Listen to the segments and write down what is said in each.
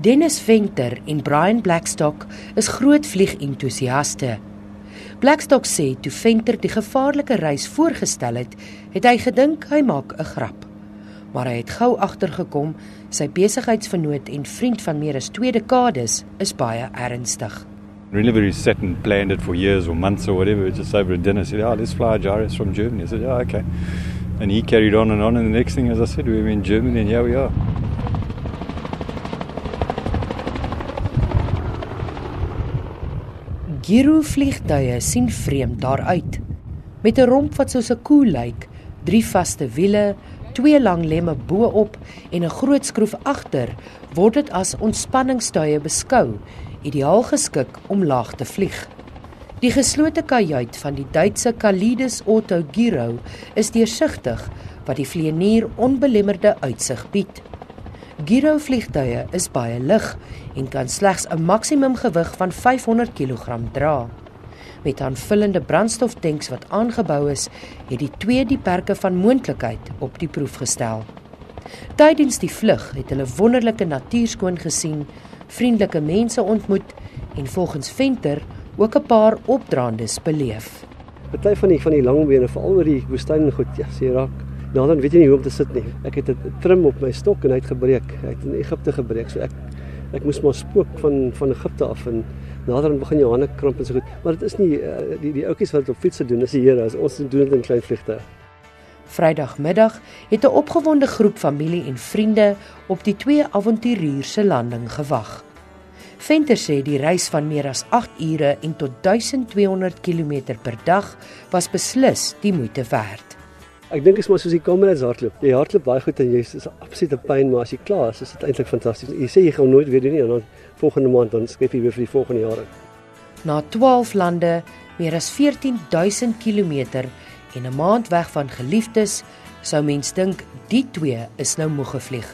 Dennis Venter en Brian Blackstock is groot vliegentoesiaste. Blackstock sê toe Venter die gevaarlike reis voorgestel het, het hy gedink hy maak 'n grap. Maar hy het gou agtergekom sy besigheidsvernoot en vriend van meer as 2 dekades is baie ernstig. Really very set and planned it for years or months or whatever, just over a dinner said, "Oh, let's fly a Jaris from Germany." I said, "Yeah, okay." And he carried on and on and the next thing as I said, we were in Germany and here we are. Giro vliegtuie sien vreemd daaruit. Met 'n romp wat soos 'n koe lyk, drie vaste wiele, twee lang lemme bo-op en 'n groot skroef agter, word dit as ontspanningstuie beskou, ideaal geskik om laag te vlieg. Die geslote kajuit van die Duitse Kalides Otto Giro is deursigtig wat die vlieënier onbelemmerde uitsig bied. Giro vliegtuie is baie lig en kan slegs 'n maksimum gewig van 500 kg dra. Met aanvullende brandstoftanks wat aangebou is, het die twee die perke van moontlikheid op die proef gestel. Tydens die vlug het hulle wonderlike natuur skoon gesien, vriendelike mense ontmoet en volgens Venter ook 'n paar opdraandes beleef. Party van die van die langbene veral oor die woestyn goed, ja, sê raak Nou dan weet jy nie hoe om te sit nie. Ek het 'n trim op my stok en hy het gebreek. Hy het in Egipte gebreek. So ek ek moes maar spook van van Egipte af en nader aan begin jou hande kramp en so goed. Maar dit is nie uh, die die ouetjies wat op fiets doen, is die Here. Ons doen dit in klein vliegte. Vrydagmiddag het 'n opgewonde groep familie en vriende op die twee avonturiers se landing gewag. Venter sê die reis van meer as 8 ure en tot 1200 km per dag was beslis die moeite werd. Ek dink dit is maar soos die comrades hardloop. Jy hardloop baie goed en jy is absolute pyn, maar as jy klaar is, is dit eintlik fantasties. Jy sê jy gaan nooit weer doen nie en dan volgende maand dan skep jy weer vir die volgende jare. Na 12 lande, meer as 14000 km en 'n maand weg van geliefdes, sou mens dink die twee is nou moeg gevlieg.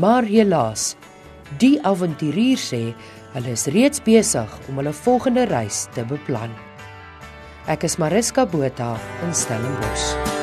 Maar helaas, die avonturier sê hulle is reeds besig om hulle volgende reis te beplan. Ek is Mariska Botha in Stellenbosch.